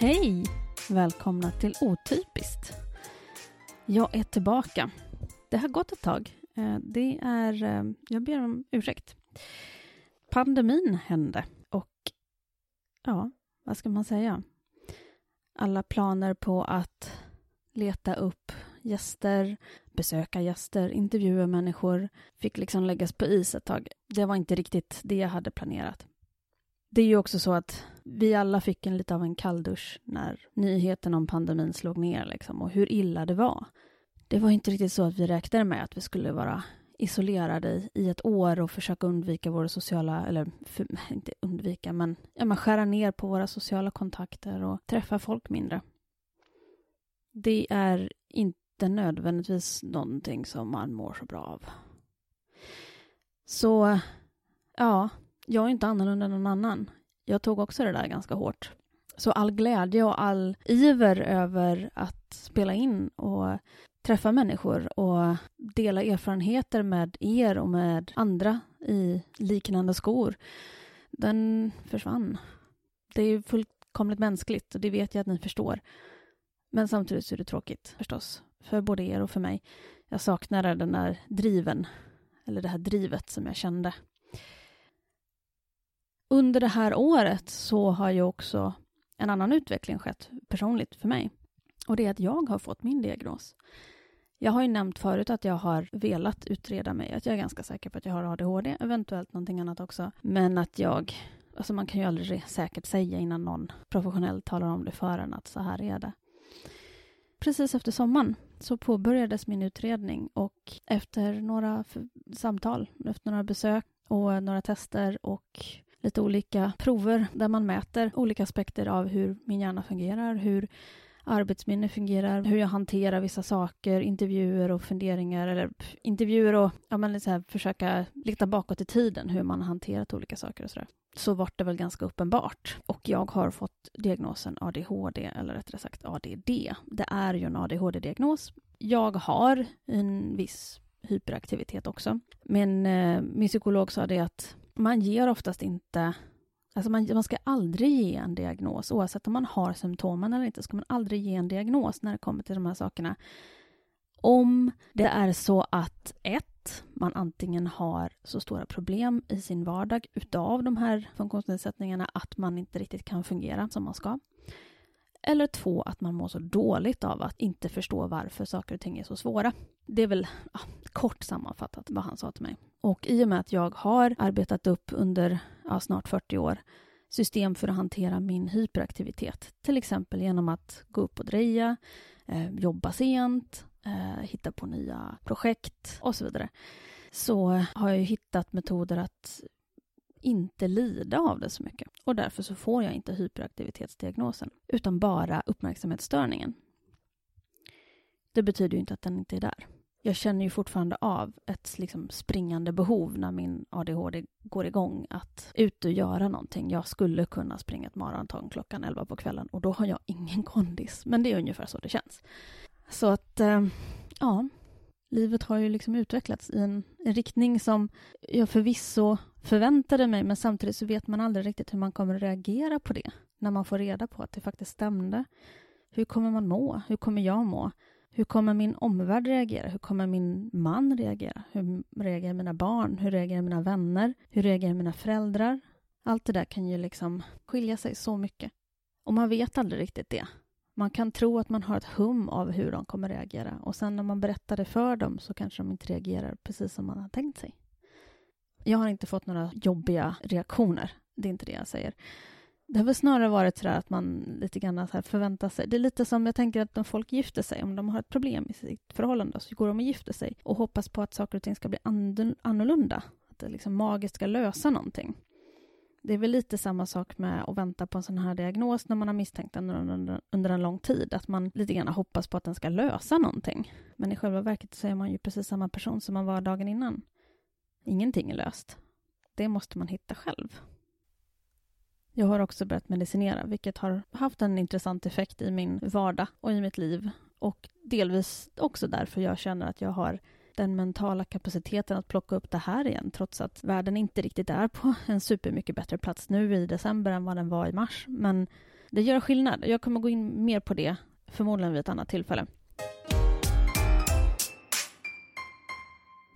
Hej! Välkomna till Otypiskt. Jag är tillbaka. Det har gått ett tag. Eh, det är... Eh, jag ber om ursäkt. Pandemin hände och ja, vad ska man säga? Alla planer på att leta upp gäster, besöka gäster, intervjua människor fick liksom läggas på is ett tag. Det var inte riktigt det jag hade planerat. Det är ju också så att vi alla fick en lite av en kalldusch när nyheten om pandemin slog ner liksom, och hur illa det var. Det var inte riktigt så att vi räknade med att vi skulle vara isolerade i ett år och försöka undvika våra sociala, eller för, inte undvika, men, ja, man skära ner på våra sociala kontakter och träffa folk mindre. Det är inte nödvändigtvis någonting som man mår så bra av. Så, ja, jag är inte annorlunda än någon annan. Jag tog också det där ganska hårt. Så all glädje och all iver över att spela in och träffa människor och dela erfarenheter med er och med andra i liknande skor, den försvann. Det är fullkomligt mänskligt och det vet jag att ni förstår. Men samtidigt så är det tråkigt förstås, för både er och för mig. Jag saknade den där driven, eller det här drivet som jag kände. Under det här året så har ju också en annan utveckling skett personligt för mig. Och det är att jag har fått min diagnos. Jag har ju nämnt förut att jag har velat utreda mig, att jag är ganska säker på att jag har ADHD, eventuellt någonting annat också. Men att jag, alltså man kan ju aldrig säkert säga innan någon professionellt talar om det för en att så här är det. Precis efter sommaren så påbörjades min utredning och efter några samtal, efter några besök och några tester och lite olika prover där man mäter olika aspekter av hur min hjärna fungerar, hur arbetsminne fungerar, hur jag hanterar vissa saker, intervjuer och funderingar, eller intervjuer och ja, men så här, försöka leta bakåt i tiden hur man har hanterat olika saker och sådär. Så vart det väl ganska uppenbart. Och jag har fått diagnosen ADHD, eller rättare sagt ADD. Det är ju en ADHD-diagnos. Jag har en viss hyperaktivitet också. Men eh, min psykolog sa det att man ger oftast inte Alltså man, man ska aldrig ge en diagnos, oavsett om man har symptomen eller inte, ska man aldrig ge en diagnos när det kommer till de här sakerna. Om det är så att ett, man antingen har så stora problem i sin vardag utav de här funktionsnedsättningarna att man inte riktigt kan fungera som man ska. Eller två, att man mår så dåligt av att inte förstå varför saker och ting är så svåra. Det är väl ja, kort sammanfattat vad han sa till mig. Och i och med att jag har arbetat upp under ja, snart 40 år system för att hantera min hyperaktivitet, till exempel genom att gå upp och dreja, eh, jobba sent, eh, hitta på nya projekt och så vidare, så har jag hittat metoder att inte lida av det så mycket. Och därför så får jag inte hyperaktivitetsdiagnosen, utan bara uppmärksamhetsstörningen. Det betyder ju inte att den inte är där. Jag känner ju fortfarande av ett liksom springande behov när min ADHD går igång att ut och göra någonting. Jag skulle kunna springa ett maraton klockan 11 på kvällen och då har jag ingen kondis. Men det är ungefär så det känns. Så att, eh, ja, livet har ju liksom utvecklats i en, en riktning som jag förvisso förväntade mig, men samtidigt så vet man aldrig riktigt hur man kommer att reagera på det när man får reda på att det faktiskt stämde. Hur kommer man må? Hur kommer jag må? Hur kommer min omvärld reagera? Hur kommer min man reagera? Hur reagerar mina barn? Hur reagerar mina vänner? Hur reagerar mina föräldrar? Allt det där kan ju liksom skilja sig så mycket. Och man vet aldrig riktigt det. Man kan tro att man har ett hum av hur de kommer reagera och sen när man berättar det för dem så kanske de inte reagerar precis som man har tänkt sig. Jag har inte fått några jobbiga reaktioner, det är inte det jag säger. Det har väl snarare varit så att man lite grann så förväntar sig. Det är lite som jag tänker att om folk gifter sig, om de har ett problem i sitt förhållande, så går de och gifter sig och hoppas på att saker och ting ska bli annorlunda. Att det liksom magiskt ska lösa någonting. Det är väl lite samma sak med att vänta på en sån här diagnos när man har misstänkt den under, under en lång tid. Att man lite grann hoppas på att den ska lösa någonting. Men i själva verket så är man ju precis samma person som man var dagen innan. Ingenting är löst. Det måste man hitta själv. Jag har också börjat medicinera, vilket har haft en intressant effekt i min vardag och i mitt liv. Och delvis också därför jag känner att jag har den mentala kapaciteten att plocka upp det här igen, trots att världen inte riktigt är på en supermycket bättre plats nu i december än vad den var i mars. Men det gör skillnad. Jag kommer gå in mer på det, förmodligen vid ett annat tillfälle.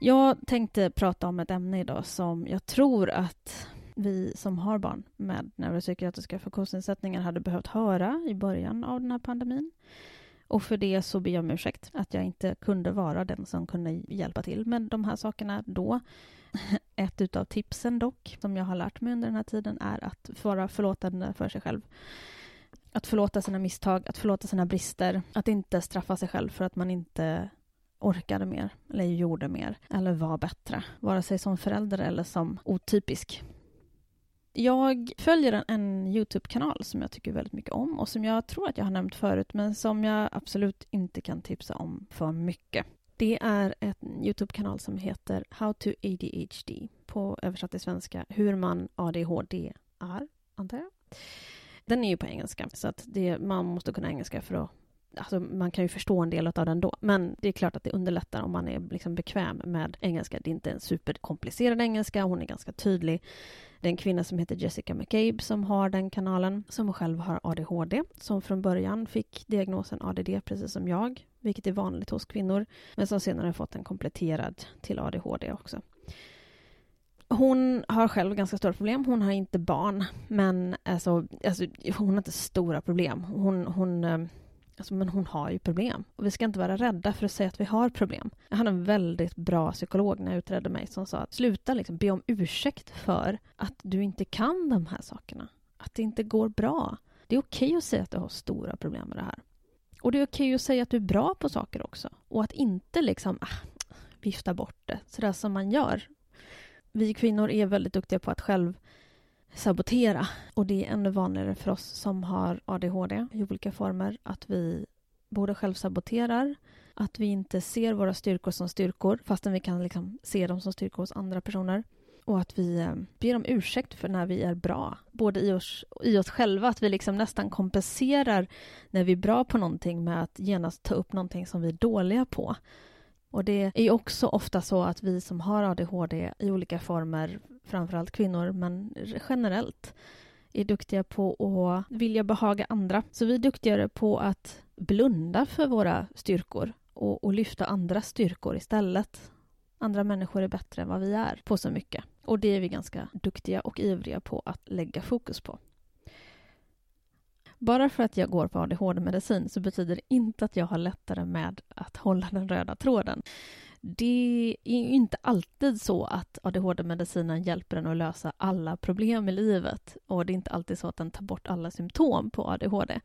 Jag tänkte prata om ett ämne idag som jag tror att vi som har barn med neuropsykiatriska funktionsnedsättningar hade behövt höra i början av den här pandemin. Och för det så ber jag om ursäkt att jag inte kunde vara den som kunde hjälpa till med de här sakerna då. Ett utav tipsen dock, som jag har lärt mig under den här tiden, är att vara förlåtande för sig själv. Att förlåta sina misstag, att förlåta sina brister, att inte straffa sig själv för att man inte orkade mer, eller gjorde mer, eller var bättre, vare sig som förälder eller som otypisk. Jag följer en, en Youtube-kanal som jag tycker väldigt mycket om och som jag tror att jag har nämnt förut men som jag absolut inte kan tipsa om för mycket. Det är en Youtube-kanal som heter How to ADHD på översatt till svenska Hur man ADHD är, antar jag. Den är ju på engelska så att det, man måste kunna engelska för att Alltså man kan ju förstå en del av den då, men det är klart att det underlättar om man är liksom bekväm med engelska. Det är inte en superkomplicerad engelska, hon är ganska tydlig. Det är en kvinna som heter Jessica McCabe som har den kanalen, som själv har ADHD, som från början fick diagnosen ADD precis som jag, vilket är vanligt hos kvinnor, men som senare fått den kompletterad till ADHD också. Hon har själv ganska stora problem. Hon har inte barn, men alltså, alltså hon har inte stora problem. Hon, hon eh, Alltså, men hon har ju problem. Och vi ska inte vara rädda för att säga att vi har problem. Jag hade en väldigt bra psykolog när jag utredde mig som sa att sluta liksom be om ursäkt för att du inte kan de här sakerna. Att det inte går bra. Det är okej okay att säga att du har stora problem med det här. Och det är okej okay att säga att du är bra på saker också. Och att inte liksom ah, vifta bort det, sådär som man gör. Vi kvinnor är väldigt duktiga på att själv sabotera. Och det är ännu vanligare för oss som har ADHD i olika former att vi både självsaboterar, att vi inte ser våra styrkor som styrkor fastän vi kan liksom se dem som styrkor hos andra personer. Och att vi eh, ber om ursäkt för när vi är bra, både i oss, i oss själva, att vi liksom nästan kompenserar när vi är bra på någonting med att genast ta upp någonting som vi är dåliga på. Och det är också ofta så att vi som har ADHD i olika former, framförallt kvinnor, men generellt, är duktiga på att vilja behaga andra. Så vi är duktigare på att blunda för våra styrkor och, och lyfta andras styrkor istället. Andra människor är bättre än vad vi är på så mycket. Och det är vi ganska duktiga och ivriga på att lägga fokus på. Bara för att jag går på ADHD-medicin så betyder det inte att jag har lättare med att hålla den röda tråden. Det är inte alltid så att ADHD-medicinen hjälper en att lösa alla problem i livet och det är inte alltid så att den tar bort alla symptom på ADHD.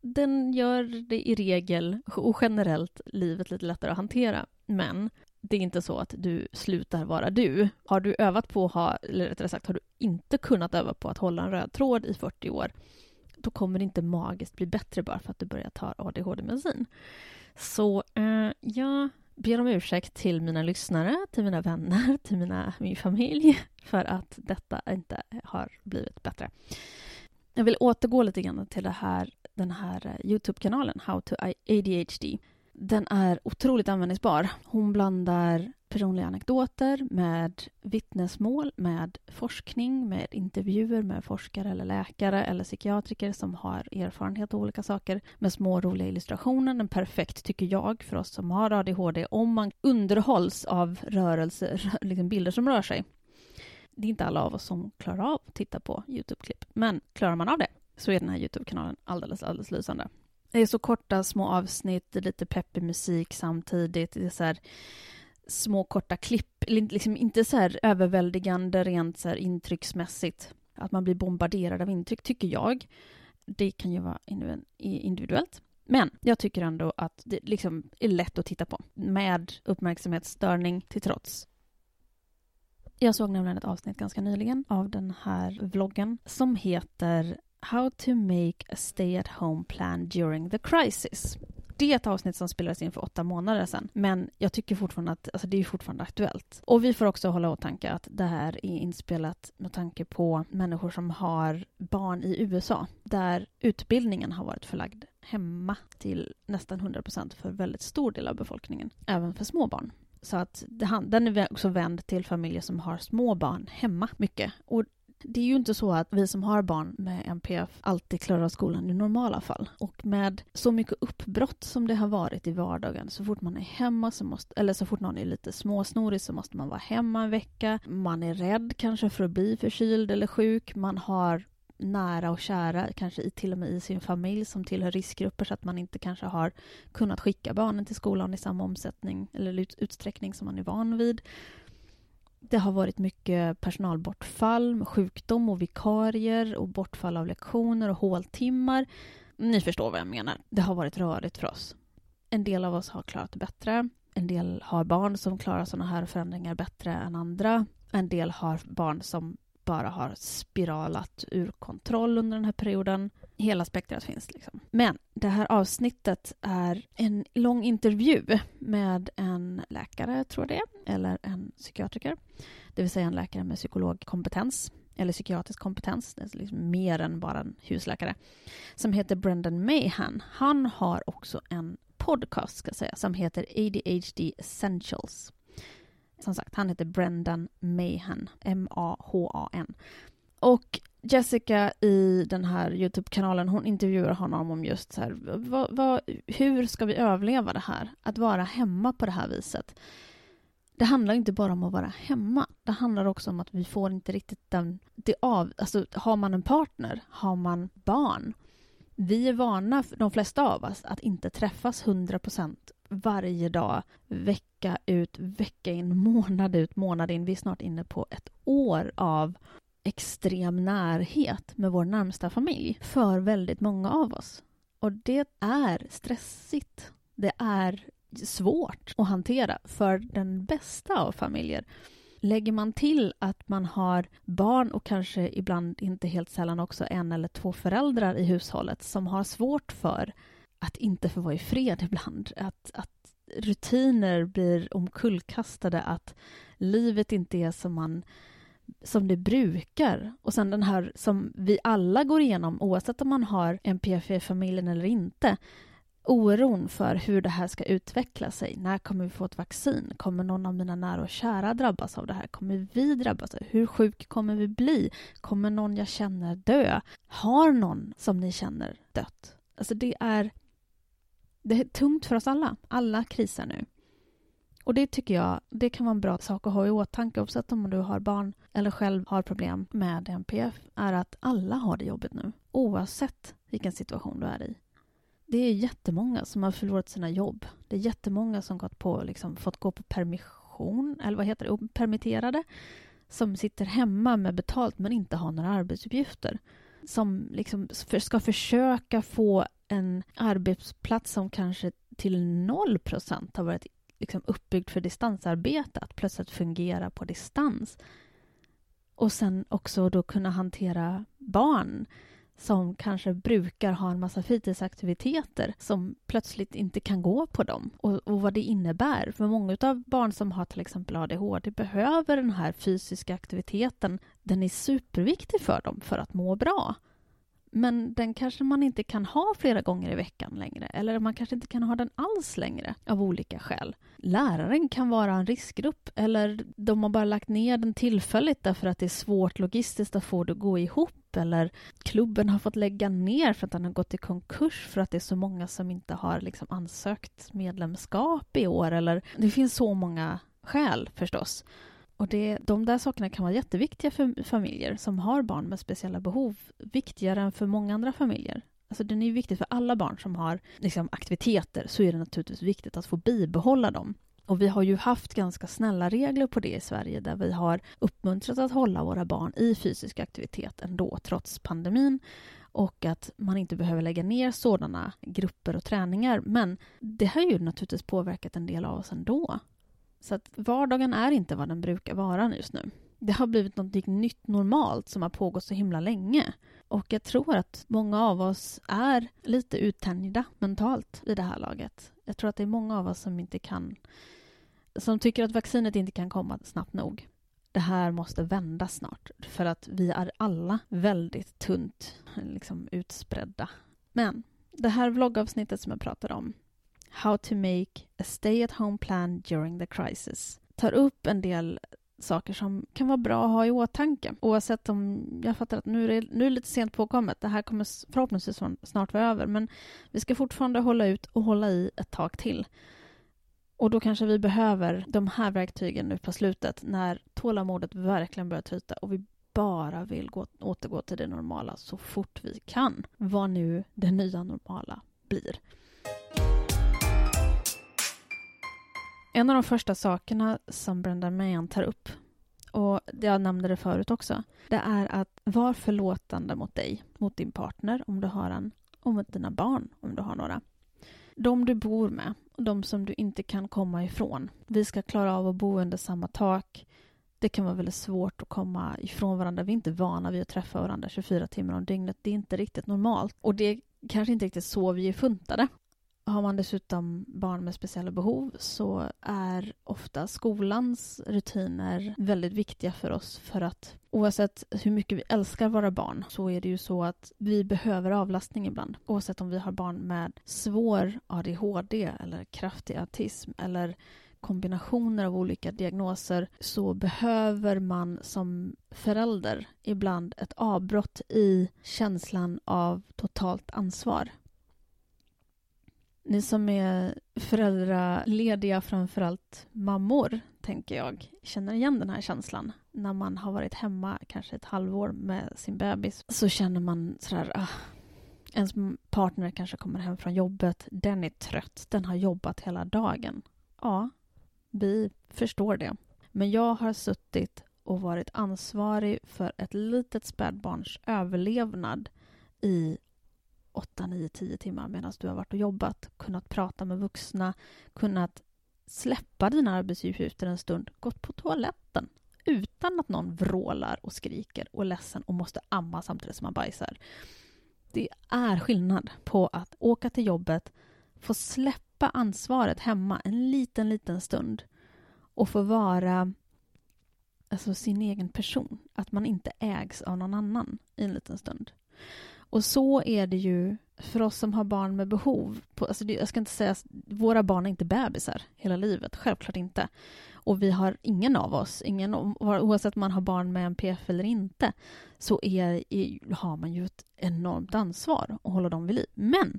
Den gör det i regel och generellt livet lite lättare att hantera, men det är inte så att du slutar vara du. Har du övat på att ha, eller rättare sagt har du inte kunnat öva på att hålla en röd tråd i 40 år då kommer det inte magiskt bli bättre bara för att du börjar ta ADHD-medicin. Så eh, ja, ber om ursäkt till mina lyssnare, till mina vänner, till mina, min familj för att detta inte har blivit bättre. Jag vill återgå lite grann till det här, den här eh, Youtube-kanalen How to ADHD. Den är otroligt användningsbar. Hon blandar personliga anekdoter, med vittnesmål, med forskning, med intervjuer med forskare eller läkare eller psykiatriker som har erfarenhet av olika saker med små roliga illustrationer. Den perfekt, tycker jag, för oss som har ADHD om man underhålls av rörelser, liksom bilder som rör sig. Det är inte alla av oss som klarar av att titta på Youtube-klipp, men klarar man av det så är den här Youtube-kanalen alldeles, alldeles lysande. Det är så korta små avsnitt, lite peppig musik samtidigt. Det är så här, små korta klipp, liksom inte så här överväldigande rent så här intrycksmässigt. Att man blir bombarderad av intryck, tycker jag. Det kan ju vara individuellt. Men jag tycker ändå att det liksom är lätt att titta på, med uppmärksamhetsstörning till trots. Jag såg nämligen ett avsnitt ganska nyligen av den här vloggen som heter How to make a stay at home plan during the crisis. Det är ett avsnitt som spelades in för åtta månader sedan, men jag tycker fortfarande att alltså, det är fortfarande aktuellt. Och vi får också hålla i åtanke att det här är inspelat med tanke på människor som har barn i USA, där utbildningen har varit förlagd hemma till nästan 100 procent för väldigt stor del av befolkningen, även för små barn. Så att den är också vänd till familjer som har små barn hemma mycket. Och det är ju inte så att vi som har barn med NPF alltid klarar skolan i normala fall. Och med så mycket uppbrott som det har varit i vardagen, så fort man är hemma, så måste, eller så fort någon är lite småsnorig så måste man vara hemma en vecka. Man är rädd kanske för att bli förkyld eller sjuk. Man har nära och kära, kanske till och med i sin familj som tillhör riskgrupper så att man inte kanske har kunnat skicka barnen till skolan i samma omsättning eller utsträckning som man är van vid. Det har varit mycket personalbortfall med sjukdom och vikarier och bortfall av lektioner och håltimmar. Ni förstår vad jag menar. Det har varit rörigt för oss. En del av oss har klarat det bättre. En del har barn som klarar sådana här förändringar bättre än andra. En del har barn som bara har spiralat ur kontroll under den här perioden. Hela spektrat finns. Liksom. Men det här avsnittet är en lång intervju med en läkare, tror jag det är, eller en psykiatriker. Det vill säga en läkare med psykologkompetens eller psykiatrisk kompetens, det är liksom mer än bara en husläkare, som heter Brendan Mahan. Han har också en podcast, ska jag säga, som heter ADHD Essentials. Som sagt, han heter Brendan Mahan, M-A-H-A-N. Och Jessica i den här Youtube-kanalen, hon intervjuar honom om just så här, vad, vad, hur ska vi överleva det här? Att vara hemma på det här viset. Det handlar inte bara om att vara hemma. Det handlar också om att vi får inte riktigt den... Det av, alltså, har man en partner, har man barn, vi är vana, de flesta av oss, att inte träffas 100 procent varje dag, vecka ut, vecka in, månad ut, månad in. Vi är snart inne på ett år av extrem närhet med vår närmsta familj för väldigt många av oss. Och det är stressigt. Det är svårt att hantera för den bästa av familjer. Lägger man till att man har barn och kanske ibland inte helt sällan också en eller två föräldrar i hushållet som har svårt för att inte få vara i fred ibland. Att, att rutiner blir omkullkastade, att livet inte är som man som det brukar. Och sen den här som vi alla går igenom, oavsett om man har NPF i familjen eller inte, oron för hur det här ska utveckla sig. När kommer vi få ett vaccin? Kommer någon av mina nära och kära drabbas av det här? Kommer vi drabbas? Hur sjuk kommer vi bli? Kommer någon jag känner dö? Har någon som ni känner dött? Alltså det är, det är tungt för oss alla. Alla krisar nu. Och det tycker jag det kan vara en bra sak att ha i åtanke oavsett om du har barn eller själv har problem med NPF är att alla har det jobbigt nu oavsett vilken situation du är i det är jättemånga som har förlorat sina jobb. Det är jättemånga som gått på, liksom, fått gå på permission, eller vad heter det, permitterade, som sitter hemma med betalt men inte har några arbetsuppgifter. Som liksom ska försöka få en arbetsplats som kanske till noll procent har varit liksom uppbyggd för distansarbete, att plötsligt fungera på distans. Och sen också då kunna hantera barn som kanske brukar ha en massa fritidsaktiviteter som plötsligt inte kan gå på dem och, och vad det innebär. För många av barn som har till exempel ADHD behöver den här fysiska aktiviteten. Den är superviktig för dem för att må bra. Men den kanske man inte kan ha flera gånger i veckan längre eller man kanske inte kan ha den alls längre av olika skäl. Läraren kan vara en riskgrupp eller de har bara lagt ner den tillfälligt därför att det är svårt logistiskt att få det att gå ihop eller klubben har fått lägga ner för att den har gått i konkurs för att det är så många som inte har liksom ansökt medlemskap i år eller det finns så många skäl förstås. Och det, de där sakerna kan vara jätteviktiga för familjer som har barn med speciella behov. Viktigare än för många andra familjer. Alltså den är viktig för alla barn som har liksom, aktiviteter så är det naturligtvis viktigt att få bibehålla dem. Och vi har ju haft ganska snälla regler på det i Sverige där vi har uppmuntrat att hålla våra barn i fysisk aktivitet ändå trots pandemin och att man inte behöver lägga ner sådana grupper och träningar. Men det har ju naturligtvis påverkat en del av oss ändå. Så att vardagen är inte vad den brukar vara just nu. Det har blivit något nytt normalt som har pågått så himla länge. Och jag tror att många av oss är lite uttänjda mentalt i det här laget. Jag tror att det är många av oss som inte kan... Som tycker att vaccinet inte kan komma snabbt nog. Det här måste vända snart, för att vi är alla väldigt tunt liksom, utspridda. Men det här vloggavsnittet som jag pratade om How to make a stay at home plan during the crisis tar upp en del saker som kan vara bra att ha i åtanke. Oavsett om, jag fattar att nu är det, nu är det lite sent påkommet, det här kommer förhoppningsvis snart vara över, men vi ska fortfarande hålla ut och hålla i ett tag till. Och då kanske vi behöver de här verktygen nu på slutet när tålamodet verkligen börjar tryta och vi bara vill gå, återgå till det normala så fort vi kan. Vad nu det nya normala blir. En av de första sakerna som Brenda Mayan tar upp, och jag nämnde det förut också, det är att var förlåtande mot dig, mot din partner om du har en, och mot dina barn om du har några. De du bor med, de som du inte kan komma ifrån. Vi ska klara av att bo under samma tak. Det kan vara väldigt svårt att komma ifrån varandra. Vi är inte vana vid att träffa varandra 24 timmar om dygnet. Det är inte riktigt normalt. Och det är kanske inte riktigt så vi är funtade. Har man dessutom barn med speciella behov så är ofta skolans rutiner väldigt viktiga för oss för att oavsett hur mycket vi älskar våra barn så är det ju så att vi behöver avlastning ibland. Oavsett om vi har barn med svår ADHD eller kraftig autism eller kombinationer av olika diagnoser så behöver man som förälder ibland ett avbrott i känslan av totalt ansvar. Ni som är föräldralediga, framförallt mammor, tänker jag, känner igen den här känslan. När man har varit hemma kanske ett halvår med sin bebis så känner man sådär, ah, ens partner kanske kommer hem från jobbet, den är trött, den har jobbat hela dagen. Ja, vi förstår det. Men jag har suttit och varit ansvarig för ett litet spädbarns överlevnad i 8, 9, 10 timmar medan du har varit och jobbat, kunnat prata med vuxna, kunnat släppa dina arbetsuppgifter en stund, gått på toaletten utan att någon vrålar och skriker och är ledsen och måste amma samtidigt som man bajsar. Det är skillnad på att åka till jobbet, få släppa ansvaret hemma en liten, liten stund och få vara alltså, sin egen person. Att man inte ägs av någon annan i en liten stund. Och så är det ju för oss som har barn med behov. På, alltså det, jag ska inte säga att våra barn är inte bebisar hela livet, självklart inte. Och vi har ingen av oss, ingen, oavsett om man har barn med NPF eller inte, så är, är, har man ju ett enormt ansvar att hålla dem vid liv. Men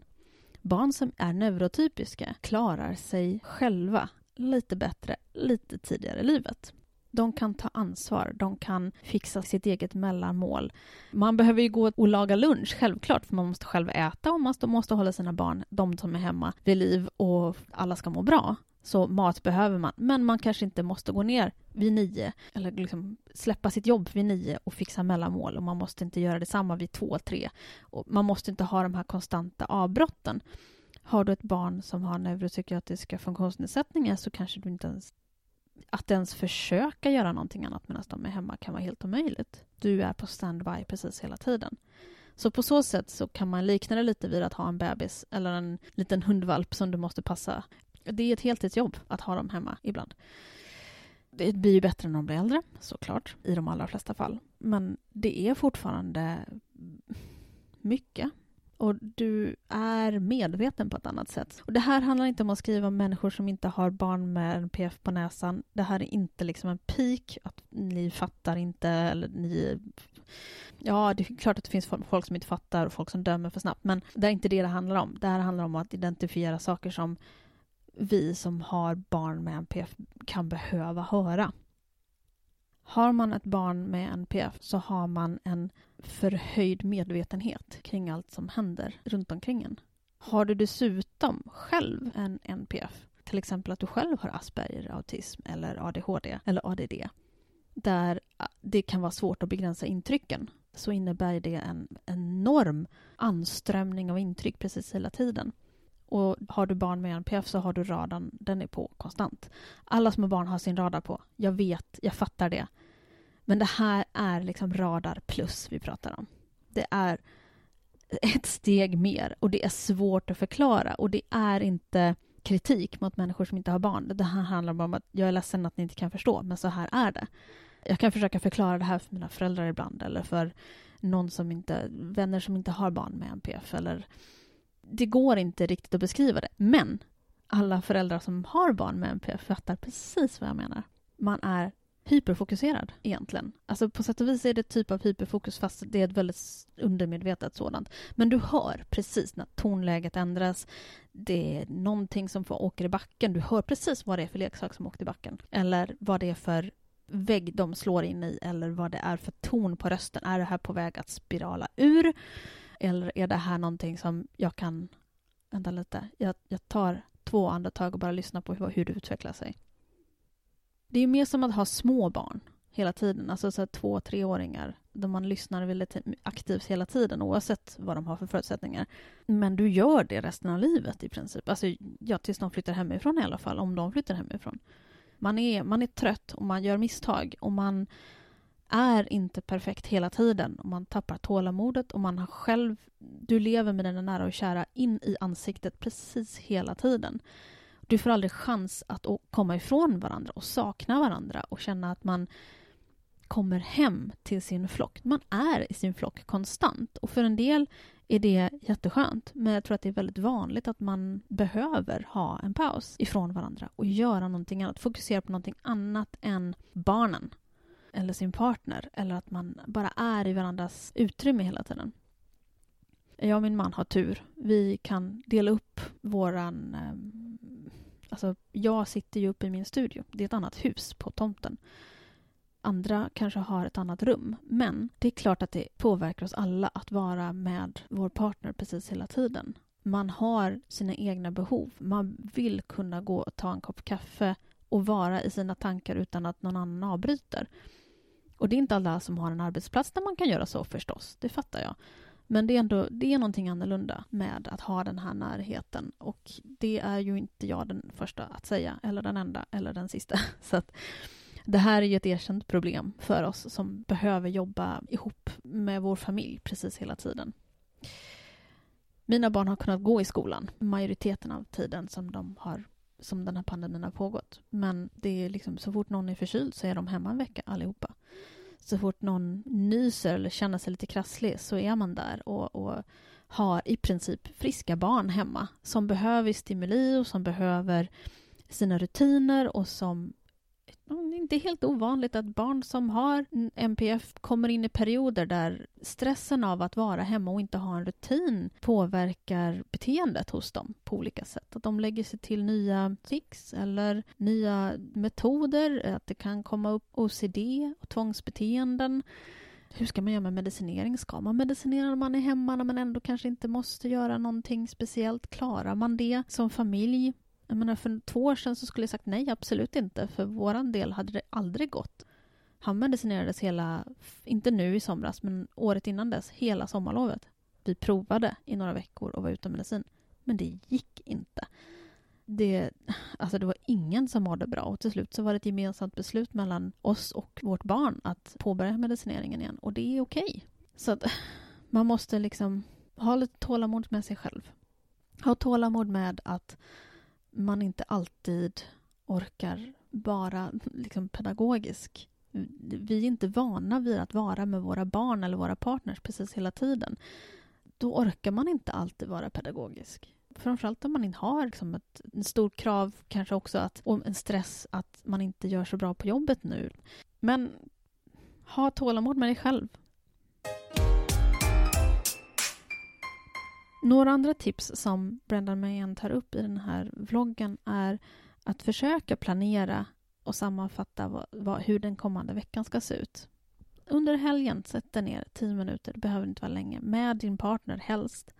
barn som är neurotypiska klarar sig själva lite bättre lite tidigare i livet. De kan ta ansvar, de kan fixa sitt eget mellanmål. Man behöver ju gå och laga lunch, självklart, för man måste själv äta och man måste hålla sina barn, de som är hemma, vid liv och alla ska må bra. Så mat behöver man, men man kanske inte måste gå ner vid nio eller liksom släppa sitt jobb vid nio och fixa mellanmål och man måste inte göra detsamma vid två, tre. Och man måste inte ha de här konstanta avbrotten. Har du ett barn som har neuropsykiatriska funktionsnedsättningar så kanske du inte ens att ens försöka göra någonting annat medan de är hemma kan vara helt omöjligt. Du är på standby precis hela tiden. Så på så sätt så kan man likna det lite vid att ha en bebis eller en liten hundvalp som du måste passa. Det är ett heltidsjobb att ha dem hemma ibland. Det blir ju bättre när de blir äldre, såklart, i de allra flesta fall. Men det är fortfarande mycket och du är medveten på ett annat sätt. Och Det här handlar inte om att skriva om människor som inte har barn med NPF på näsan. Det här är inte liksom en pik, att ni fattar inte eller ni... Ja, det är klart att det finns folk som inte fattar och folk som dömer för snabbt, men det är inte det det handlar om. Det här handlar om att identifiera saker som vi som har barn med NPF kan behöva höra. Har man ett barn med NPF så har man en förhöjd medvetenhet kring allt som händer runt omkring en. Har du dessutom själv en NPF, till exempel att du själv har Asperger, autism eller ADHD eller ADD, där ah, det kan vara svårt att begränsa intrycken, så innebär det en enorm anströmning av intryck precis hela tiden. Och har du barn med NPF så har du radarn, den är på konstant. Alla små barn har sin radar på. Jag vet, jag fattar det. Men det här är liksom radar plus vi pratar om. Det är ett steg mer och det är svårt att förklara och det är inte kritik mot människor som inte har barn. Det här handlar om att jag är ledsen att ni inte kan förstå, men så här är det. Jag kan försöka förklara det här för mina föräldrar ibland eller för någon som inte, vänner som inte har barn med NPF eller det går inte riktigt att beskriva det. Men alla föräldrar som har barn med NPF fattar precis vad jag menar. Man är hyperfokuserad egentligen. Alltså på sätt och vis är det typ av hyperfokus fast det är ett väldigt undermedvetet sådant. Men du hör precis när tonläget ändras. Det är någonting som åker i backen. Du hör precis vad det är för leksak som åkte i backen. Eller vad det är för vägg de slår in i eller vad det är för ton på rösten. Är det här på väg att spirala ur? Eller är det här någonting som jag kan... Vänta lite. Jag, jag tar två andetag och bara lyssnar på hur, hur det utvecklar sig. Det är mer som att ha små barn hela tiden, alltså så två, treåringar där man lyssnar väldigt aktivt hela tiden oavsett vad de har för förutsättningar. Men du gör det resten av livet i princip. Alltså, ja, tills de flyttar hemifrån i alla fall, om de flyttar hemifrån. Man är, man är trött och man gör misstag och man är inte perfekt hela tiden och man tappar tålamodet och man har själv... Du lever med dina nära och kära in i ansiktet precis hela tiden. Du får aldrig chans att komma ifrån varandra och sakna varandra och känna att man kommer hem till sin flock. Man är i sin flock konstant och för en del är det jätteskönt. Men jag tror att det är väldigt vanligt att man behöver ha en paus ifrån varandra och göra någonting annat. Fokusera på någonting annat än barnen eller sin partner eller att man bara är i varandras utrymme hela tiden. Jag och min man har tur. Vi kan dela upp våran... Ehm, alltså, jag sitter ju uppe i min studio. Det är ett annat hus på tomten. Andra kanske har ett annat rum. Men det är klart att det påverkar oss alla att vara med vår partner precis hela tiden. Man har sina egna behov. Man vill kunna gå och ta en kopp kaffe och vara i sina tankar utan att någon annan avbryter. Och det är inte alla som har en arbetsplats där man kan göra så förstås, det fattar jag. Men det är ändå det är någonting annorlunda med att ha den här närheten och det är ju inte jag den första att säga, eller den enda, eller den sista. Så att det här är ju ett erkänt problem för oss som behöver jobba ihop med vår familj precis hela tiden. Mina barn har kunnat gå i skolan majoriteten av tiden som, de har, som den här pandemin har pågått. Men det är liksom, så fort någon är förkyld så är de hemma en vecka allihopa. Så fort någon nyser eller känner sig lite krasslig så är man där och, och har i princip friska barn hemma som behöver stimuli och som behöver sina rutiner och som Mm, det är inte helt ovanligt att barn som har MPF kommer in i perioder där stressen av att vara hemma och inte ha en rutin påverkar beteendet hos dem på olika sätt. Att de lägger sig till nya tics eller nya metoder, att det kan komma upp OCD och tvångsbeteenden. Hur ska man göra med medicinering? Ska man medicinera när man är hemma när man ändå kanske inte måste göra någonting speciellt? Klarar man det som familj? Jag menar, för två år sedan så skulle jag sagt nej, absolut inte. För våran del hade det aldrig gått. Han medicinerades hela, inte nu i somras, men året innan dess, hela sommarlovet. Vi provade i några veckor och var utan medicin. Men det gick inte. Det, alltså det var ingen som mådde bra och till slut så var det ett gemensamt beslut mellan oss och vårt barn att påbörja medicineringen igen och det är okej. Okay. Så att man måste liksom ha lite tålamod med sig själv. Ha tålamod med att man inte alltid orkar vara liksom pedagogisk. Vi är inte vana vid att vara med våra barn eller våra partners precis hela tiden. Då orkar man inte alltid vara pedagogisk. Framförallt om man inte har liksom ett, en stort krav, kanske också att, och en stress att man inte gör så bra på jobbet nu. Men ha tålamod med dig själv. Några andra tips som Brendan Mayen tar upp i den här vloggen är att försöka planera och sammanfatta vad, vad, hur den kommande veckan ska se ut. Under helgen, sätt dig ner tio minuter, det behöver inte vara länge, med din partner helst.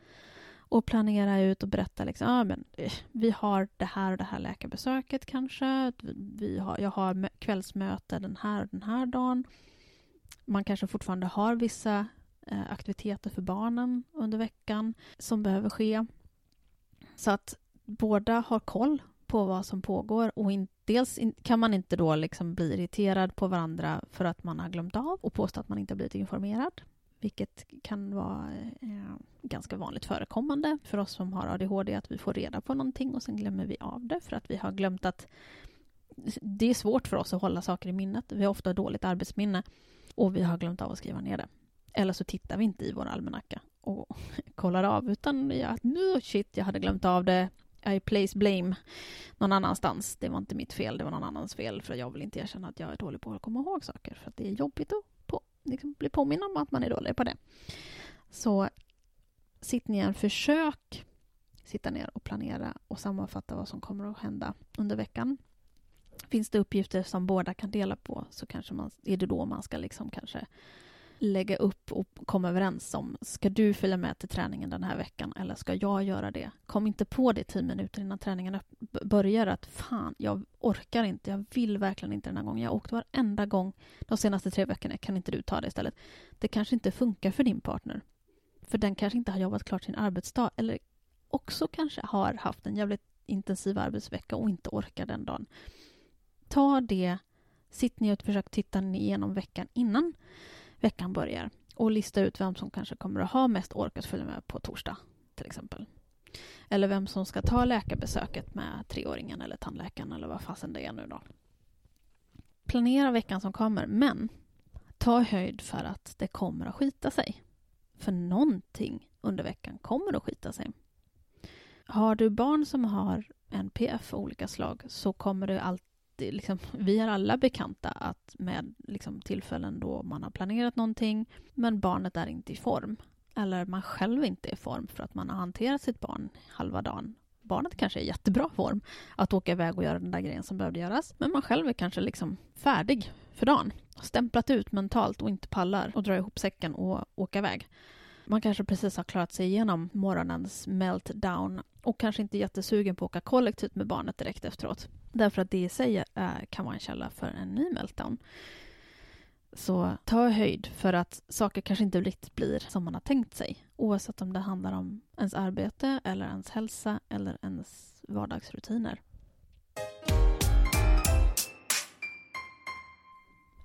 Och planera ut och berätta liksom, ah, men, eh, vi har det här och det här läkarbesöket kanske. Vi har, jag har kvällsmöte den här och den här dagen. Man kanske fortfarande har vissa Eh, aktiviteter för barnen under veckan som behöver ske. Så att båda har koll på vad som pågår och in, dels in, kan man inte då liksom bli irriterad på varandra för att man har glömt av och påstå att man inte har blivit informerad vilket kan vara eh, ganska vanligt förekommande för oss som har ADHD att vi får reda på någonting och sen glömmer vi av det för att vi har glömt att det är svårt för oss att hålla saker i minnet. Vi har ofta dåligt arbetsminne och vi har glömt av att skriva ner det. Eller så tittar vi inte i vår almanacka och kollar av, utan ja, nu shit, jag hade glömt av det. I place blame någon annanstans. Det var inte mitt fel, det var någon annans fel. För jag vill inte erkänna att jag är dålig på att komma ihåg saker. För att det är jobbigt att på, liksom, bli påminn om att man är dålig på det. Så sitt ner, försök sitta ner och planera och sammanfatta vad som kommer att hända under veckan. Finns det uppgifter som båda kan dela på så kanske man, är det då man ska liksom kanske lägga upp och komma överens om ska du följa med till träningen den här veckan eller ska jag göra det? Kom inte på det tio minuter innan träningen börjar att fan, jag orkar inte, jag vill verkligen inte den här gången. Jag har åkt varenda gång de senaste tre veckorna, kan inte du ta det istället? Det kanske inte funkar för din partner. För den kanske inte har jobbat klart sin arbetsdag eller också kanske har haft en jävligt intensiv arbetsvecka och inte orkar den dagen. Ta det, sitt ner och försök titta igenom veckan innan veckan börjar och lista ut vem som kanske kommer att ha mest ork att följa med på torsdag, till exempel. Eller vem som ska ta läkarbesöket med treåringen eller tandläkaren eller vad fasen det är nu då. Planera veckan som kommer, men ta höjd för att det kommer att skita sig. För någonting under veckan kommer att skita sig. Har du barn som har NPF av olika slag så kommer det alltid Eh, liksom, vi är alla bekanta att med liksom, tillfällen då man har planerat någonting men barnet är inte i form. Eller man själv inte är i form för att man har hanterat sitt barn halva dagen. Barnet kanske är i jättebra form att åka iväg och göra den där grejen som behövde göras. Men man själv är kanske liksom färdig för dagen. Stämplat ut mentalt och inte pallar och dra ihop säcken och åka iväg. Man kanske precis har klarat sig igenom morgonens meltdown och kanske inte är jättesugen på att åka kollektivt med barnet direkt efteråt. Därför att det i sig är, kan vara en källa för en ny meltdown. Så ta höjd för att saker kanske inte riktigt blir som man har tänkt sig. Oavsett om det handlar om ens arbete eller ens hälsa eller ens vardagsrutiner.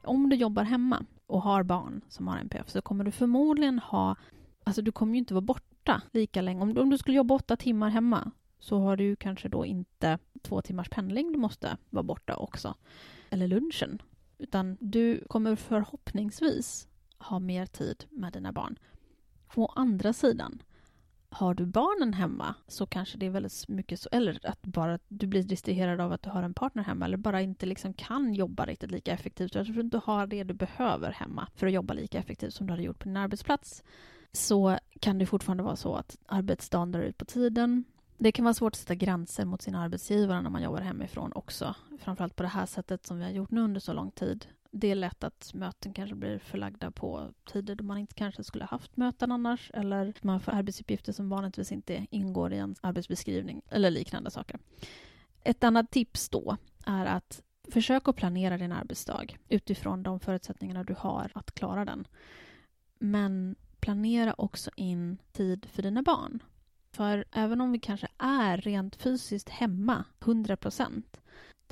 Om du jobbar hemma och har barn som har NPF så kommer du förmodligen ha Alltså du kommer ju inte vara borta lika länge. Om, om du skulle jobba åtta timmar hemma så har du kanske då inte två timmars pendling du måste vara borta också. Eller lunchen. Utan du kommer förhoppningsvis ha mer tid med dina barn. Å andra sidan, har du barnen hemma så kanske det är väldigt mycket så, eller att bara du blir distraherad av att du har en partner hemma eller bara inte liksom kan jobba riktigt lika effektivt. Jag tror inte du har det du behöver hemma för att jobba lika effektivt som du hade gjort på din arbetsplats så kan det fortfarande vara så att arbetsdagen drar ut på tiden. Det kan vara svårt att sätta gränser mot sina arbetsgivare när man jobbar hemifrån också. Framförallt på det här sättet som vi har gjort nu under så lång tid. Det är lätt att möten kanske blir förlagda på tider då man inte kanske skulle haft möten annars eller man får arbetsuppgifter som vanligtvis inte ingår i en arbetsbeskrivning eller liknande saker. Ett annat tips då är att försök att planera din arbetsdag utifrån de förutsättningarna du har att klara den. Men planera också in tid för dina barn. För även om vi kanske är rent fysiskt hemma 100 procent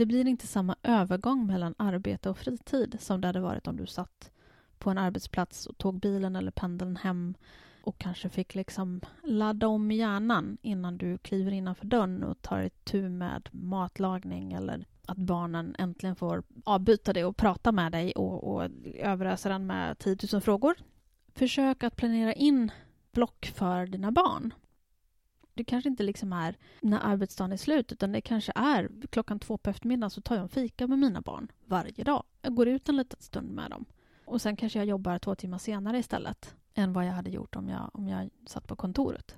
det blir inte samma övergång mellan arbete och fritid som det hade varit om du satt på en arbetsplats och tog bilen eller pendeln hem och kanske fick liksom ladda om hjärnan innan du kliver innanför dörren och tar itu med matlagning eller att barnen äntligen får avbyta det och prata med dig och, och överösa den med 10 000 frågor försök att planera in block för dina barn. Det kanske inte liksom är när arbetsdagen är slut utan det kanske är klockan två på eftermiddagen så tar jag en fika med mina barn varje dag. Jag går ut en liten stund med dem. Och sen kanske jag jobbar två timmar senare istället än vad jag hade gjort om jag, om jag satt på kontoret.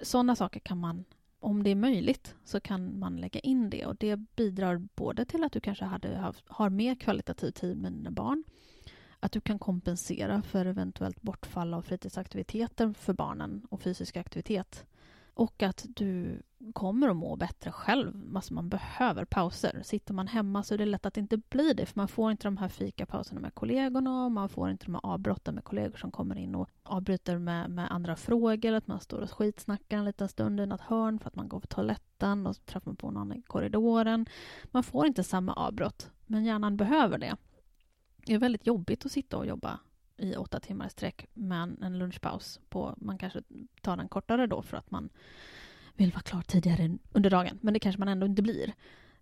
Sådana saker kan man, om det är möjligt, så kan man lägga in det och det bidrar både till att du kanske hade har mer kvalitativ tid med dina barn att du kan kompensera för eventuellt bortfall av fritidsaktiviteter för barnen och fysisk aktivitet. Och att du kommer att må bättre själv. Alltså man behöver pauser. Sitter man hemma så är det lätt att det inte blir det för man får inte de här fikapauserna med kollegorna och man får inte de här avbrotten med kollegor som kommer in och avbryter med, med andra frågor. Att man står och skitsnackar en liten stund i något hörn för att man går på toaletten och så träffar man på någon i korridoren. Man får inte samma avbrott, men hjärnan behöver det. Det är väldigt jobbigt att sitta och jobba i åtta timmar i sträck med en lunchpaus. På, man kanske tar den kortare då för att man vill vara klar tidigare under dagen. Men det kanske man ändå inte blir.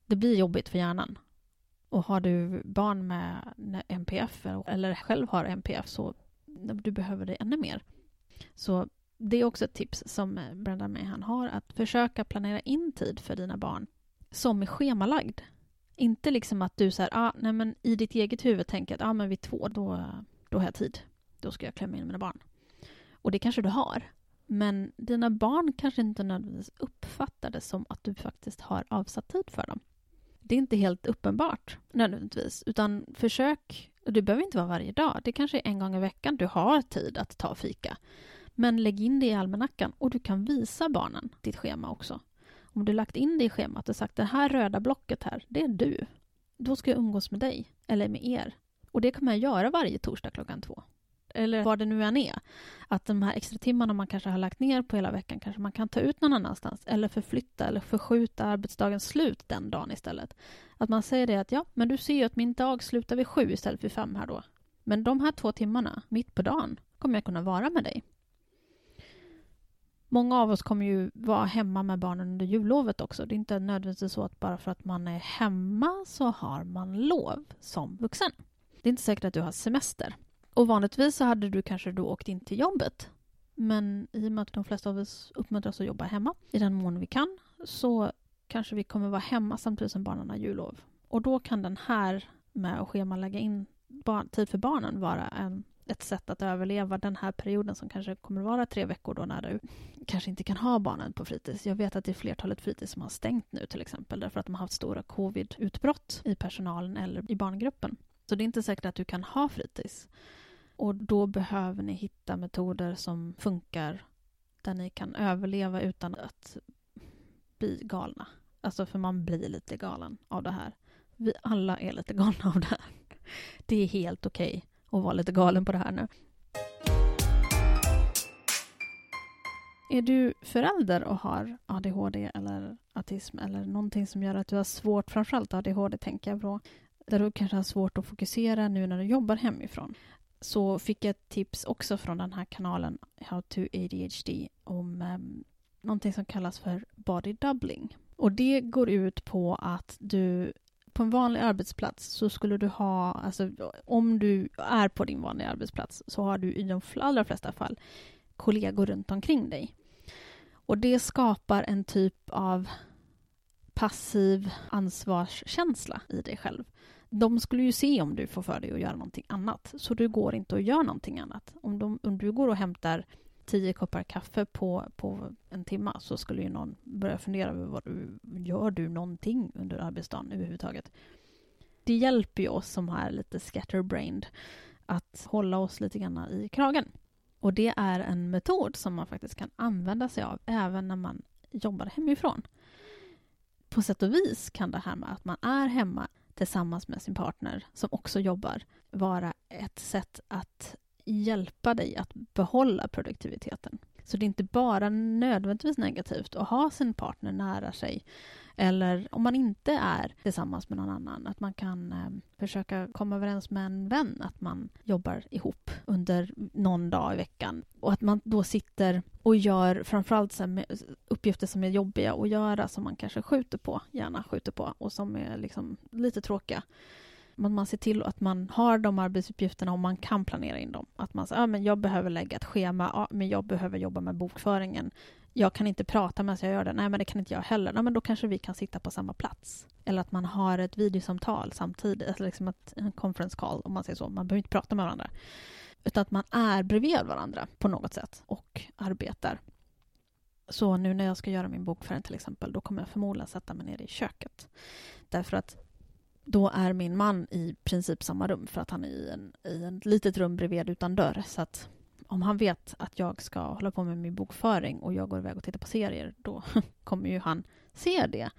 Det blir jobbigt för hjärnan. Och har du barn med NPF eller själv har NPF så du behöver det ännu mer. Så Det är också ett tips som Brenda Mayhan har, att försöka planera in tid för dina barn som är schemalagd. Inte liksom att du så här, ah, nej men i ditt eget huvud tänker att ah, men vid två, då, då har jag tid. Då ska jag klämma in mina barn. Och det kanske du har. Men dina barn kanske inte nödvändigtvis uppfattar det som att du faktiskt har avsatt tid för dem. Det är inte helt uppenbart nödvändigtvis, utan försök, och det behöver inte vara varje dag, det kanske är en gång i veckan du har tid att ta fika. Men lägg in det i almanackan och du kan visa barnen ditt schema också. Om du lagt in det i schemat och sagt det här röda blocket här, det är du. Då ska jag umgås med dig, eller med er. Och det kan man göra varje torsdag klockan två eller vad det nu än är, att de här extra timmarna man kanske har lagt ner på hela veckan kanske man kan ta ut någon annanstans eller förflytta eller förskjuta arbetsdagens slut den dagen istället. Att man säger det att ja, men du ser ju att min dag slutar vid sju istället för fem här då. Men de här två timmarna, mitt på dagen, kommer jag kunna vara med dig. Många av oss kommer ju vara hemma med barnen under jullovet också. Det är inte nödvändigtvis så att bara för att man är hemma så har man lov som vuxen. Det är inte säkert att du har semester. Och vanligtvis så hade du kanske då åkt in till jobbet. Men i och med att de flesta av oss uppmuntras att jobba hemma i den mån vi kan så kanske vi kommer vara hemma samtidigt som barnen har jullov. Och då kan den här med att schemalägga in barn, tid för barnen vara en, ett sätt att överleva den här perioden som kanske kommer vara tre veckor då när du kanske inte kan ha barnen på fritids. Jag vet att det är flertalet fritids som har stängt nu till exempel därför att de har haft stora covid-utbrott i personalen eller i barngruppen. Så det är inte säkert att du kan ha fritids. Och då behöver ni hitta metoder som funkar där ni kan överleva utan att bli galna. Alltså för man blir lite galen av det här. Vi alla är lite galna av det här. Det är helt okej okay att vara lite galen på det här nu. Är du förälder och har ADHD eller autism eller någonting som gör att du har svårt, framförallt ADHD tänker jag på, där du kanske har svårt att fokusera nu när du jobbar hemifrån så fick jag ett tips också från den här kanalen How to ADHD om um, någonting som kallas för body doubling. Och det går ut på att du på en vanlig arbetsplats så skulle du ha, alltså om du är på din vanliga arbetsplats så har du i de allra flesta fall kollegor runt omkring dig. Och det skapar en typ av passiv ansvarskänsla i dig själv de skulle ju se om du får för dig att göra någonting annat. Så du går inte och gör någonting annat. Om, de, om du går och hämtar tio koppar kaffe på, på en timme så skulle ju någon börja fundera över vad du, gör du någonting under arbetsdagen överhuvudtaget. Det hjälper ju oss som är lite scatterbrained att hålla oss lite grann i kragen. Och det är en metod som man faktiskt kan använda sig av även när man jobbar hemifrån. På sätt och vis kan det här med att man är hemma tillsammans med sin partner som också jobbar vara ett sätt att hjälpa dig att behålla produktiviteten. Så det är inte bara nödvändigtvis negativt att ha sin partner nära sig eller om man inte är tillsammans med någon annan, att man kan eh, försöka komma överens med en vän att man jobbar ihop under någon dag i veckan. Och att man då sitter och gör framförallt så uppgifter som är jobbiga att göra, som man kanske skjuter på, gärna skjuter på, och som är liksom lite tråkiga. Att man ser till att man har de arbetsuppgifterna och man kan planera in dem. Att man säger, ja, men jag behöver lägga ett schema, ah, men jag behöver jobba med bokföringen jag kan inte prata medan jag gör det. Nej, men det kan inte jag heller. Nej, men då kanske vi kan sitta på samma plats. Eller att man har ett videosamtal samtidigt, alltså liksom ett, en conference call om man säger så. Man behöver inte prata med varandra. Utan att man är bredvid varandra på något sätt och arbetar. Så nu när jag ska göra min bokföring till exempel, då kommer jag förmodligen sätta mig ner i köket. Därför att då är min man i princip samma rum för att han är i, en, i ett litet rum bredvid utan dörr. Så att om han vet att jag ska hålla på med min bokföring och jag går iväg och tittar på serier, då kommer ju han se det.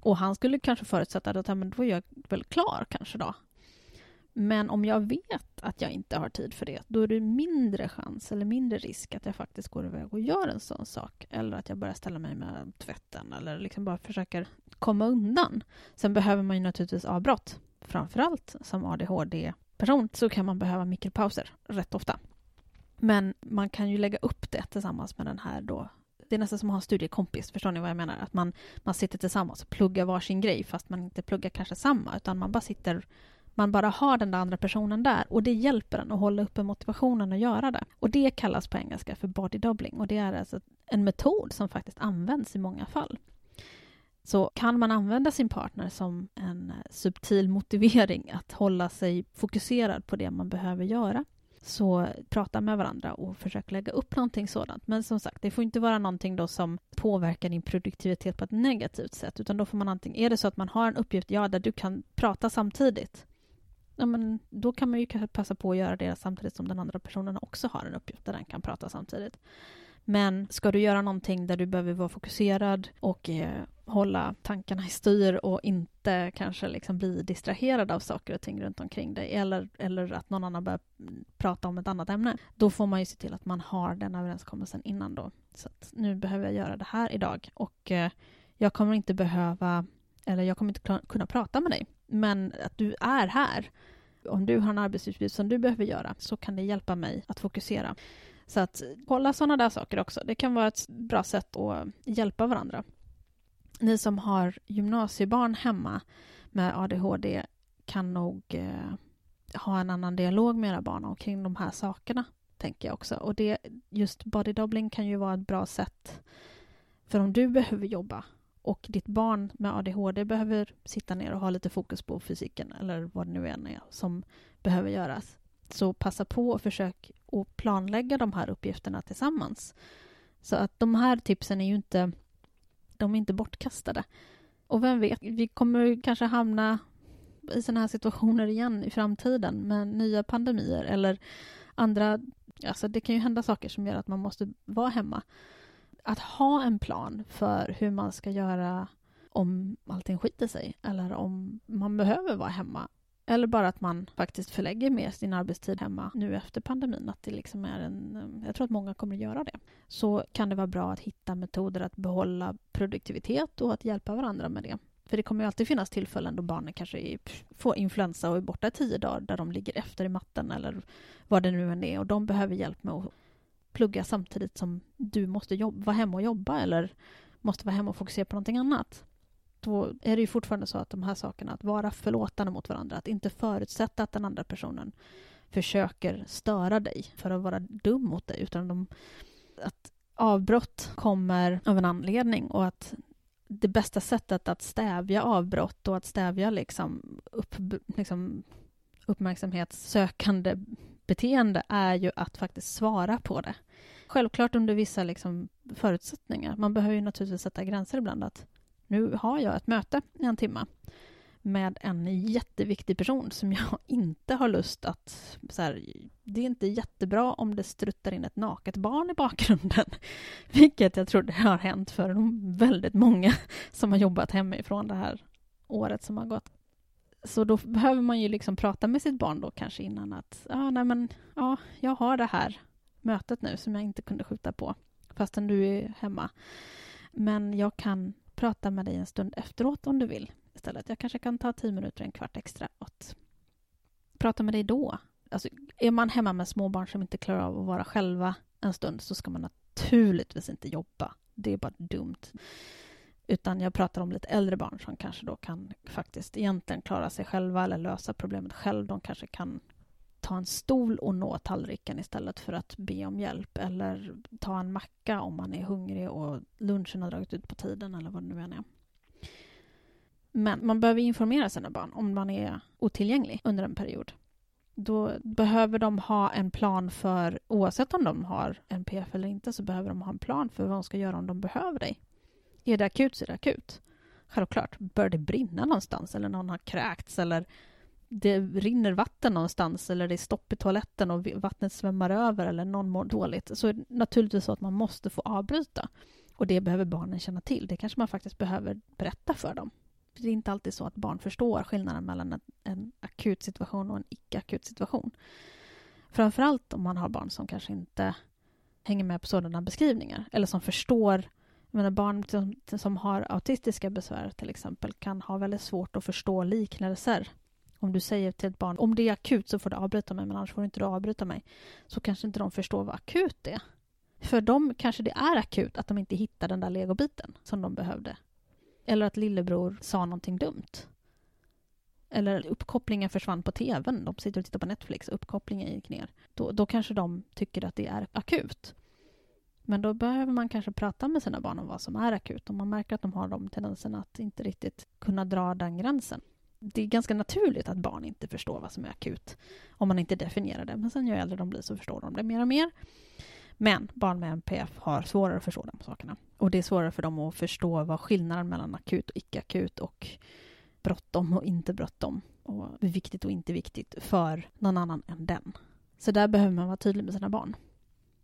Och han skulle kanske förutsätta att ja, men då är jag väl klar kanske då. Men om jag vet att jag inte har tid för det, då är det mindre chans eller mindre risk att jag faktiskt går iväg och gör en sån sak. Eller att jag börjar ställa mig med tvätten eller liksom bara försöker komma undan. Sen behöver man ju naturligtvis avbrott. Framförallt som ADHD-person så kan man behöva mikropauser rätt ofta. Men man kan ju lägga upp det tillsammans med den här då det är nästan som att ha en studiekompis, förstår ni vad jag menar? Att man, man sitter tillsammans och pluggar varsin grej fast man inte pluggar kanske samma utan man bara sitter man bara har den där andra personen där och det hjälper en att hålla uppe motivationen att göra det. Och det kallas på engelska för body doubling och det är alltså en metod som faktiskt används i många fall. Så kan man använda sin partner som en subtil motivering att hålla sig fokuserad på det man behöver göra så prata med varandra och försök lägga upp någonting sådant. Men som sagt, det får inte vara någonting då som påverkar din produktivitet på ett negativt sätt, utan då får man antingen, är det så att man har en uppgift, ja, där du kan prata samtidigt, ja, men då kan man ju passa på att göra det samtidigt som den andra personen också har en uppgift där den kan prata samtidigt. Men ska du göra någonting där du behöver vara fokuserad och eh, hålla tankarna i styr och inte kanske liksom bli distraherad av saker och ting runt omkring dig eller, eller att någon annan börjar prata om ett annat ämne, då får man ju se till att man har den överenskommelsen innan då. Så att nu behöver jag göra det här idag och eh, jag kommer inte behöva, eller jag kommer inte kunna prata med dig, men att du är här. Om du har en arbetsuppgift som du behöver göra så kan det hjälpa mig att fokusera. Så att kolla sådana där saker också. Det kan vara ett bra sätt att hjälpa varandra. Ni som har gymnasiebarn hemma med ADHD kan nog eh, ha en annan dialog med era barn omkring de här sakerna, tänker jag också. Och det, just body doubling kan ju vara ett bra sätt för om du behöver jobba och ditt barn med ADHD behöver sitta ner och ha lite fokus på fysiken eller vad det nu än är som behöver göras. Så passa på och försök att planlägga de här uppgifterna tillsammans. Så att de här tipsen är ju inte, de är inte bortkastade. Och vem vet, vi kommer kanske hamna i sådana här situationer igen i framtiden med nya pandemier eller andra... Alltså det kan ju hända saker som gör att man måste vara hemma. Att ha en plan för hur man ska göra om allting skiter sig eller om man behöver vara hemma eller bara att man faktiskt förlägger mer sin arbetstid hemma nu efter pandemin. Att det liksom är en, eh, jag tror att många kommer att göra det. Så kan det vara bra att hitta metoder att behålla produktivitet och att hjälpa varandra med det. För det kommer ju alltid finnas tillfällen då barnen kanske är, får influensa och är borta i tio dagar där de ligger efter i matten eller vad det nu än är och de behöver hjälp med att plugga samtidigt som du måste jobba, vara hemma och jobba eller måste vara hemma och fokusera på någonting annat då är det ju fortfarande så att de här sakerna, att vara förlåtande mot varandra, att inte förutsätta att den andra personen försöker störa dig för att vara dum mot dig, utan de, att avbrott kommer av en anledning och att det bästa sättet att stävja avbrott och att stävja liksom, upp, liksom uppmärksamhetssökande beteende är ju att faktiskt svara på det. Självklart under vissa liksom, förutsättningar. Man behöver ju naturligtvis sätta gränser ibland. att nu har jag ett möte i en timme med en jätteviktig person som jag inte har lust att... Så här, det är inte jättebra om det struttar in ett naket barn i bakgrunden. Vilket jag tror det har hänt för väldigt många som har jobbat hemifrån det här året som har gått. Så då behöver man ju liksom prata med sitt barn då kanske innan att ah, nej men, ja, jag har det här mötet nu som jag inte kunde skjuta på fastän du är hemma. Men jag kan prata med dig en stund efteråt om du vill istället. Jag kanske kan ta tio minuter, en kvart extra att prata med dig då. Alltså, är man hemma med småbarn som inte klarar av att vara själva en stund så ska man naturligtvis inte jobba. Det är bara dumt. Utan jag pratar om lite äldre barn som kanske då kan faktiskt egentligen klara sig själva eller lösa problemet själv. De kanske kan ta en stol och nå tallriken istället för att be om hjälp eller ta en macka om man är hungrig och lunchen har dragit ut på tiden eller vad det nu än är. Men man behöver informera sina barn om man är otillgänglig under en period. Då behöver de ha en plan för, oavsett om de har NPF eller inte, så behöver de ha en plan för vad de ska göra om de behöver dig. Är det akut så är det akut. Självklart, bör det brinna någonstans eller någon har kräkts eller det rinner vatten någonstans eller det är stopp i toaletten och vattnet svämmar över eller någon mår dåligt så är det naturligtvis så att man måste få avbryta. Och det behöver barnen känna till. Det kanske man faktiskt behöver berätta för dem. Det är inte alltid så att barn förstår skillnaden mellan en, en akut situation och en icke-akut situation. Framförallt om man har barn som kanske inte hänger med på sådana beskrivningar eller som förstår jag menar, barn som, som har autistiska besvär till exempel kan ha väldigt svårt att förstå liknelser om du säger till ett barn om det är akut så får du avbryta mig, men annars får du inte avbryta mig. Så kanske inte de förstår vad akut är. För dem kanske det är akut att de inte hittar den där legobiten som de behövde. Eller att lillebror sa någonting dumt. Eller uppkopplingen försvann på tvn. De sitter och tittar på Netflix och uppkopplingen gick ner. Då, då kanske de tycker att det är akut. Men då behöver man kanske prata med sina barn om vad som är akut. Om man märker att de har de tendenserna att inte riktigt kunna dra den gränsen. Det är ganska naturligt att barn inte förstår vad som är akut om man inte definierar det. Men sen ju äldre de blir så förstår de det mer och mer. Men barn med NPF har svårare att förstå de sakerna. Och det är svårare för dem att förstå vad skillnaden mellan akut och icke-akut och bråttom och inte bråttom och viktigt och inte viktigt för någon annan än den. Så där behöver man vara tydlig med sina barn.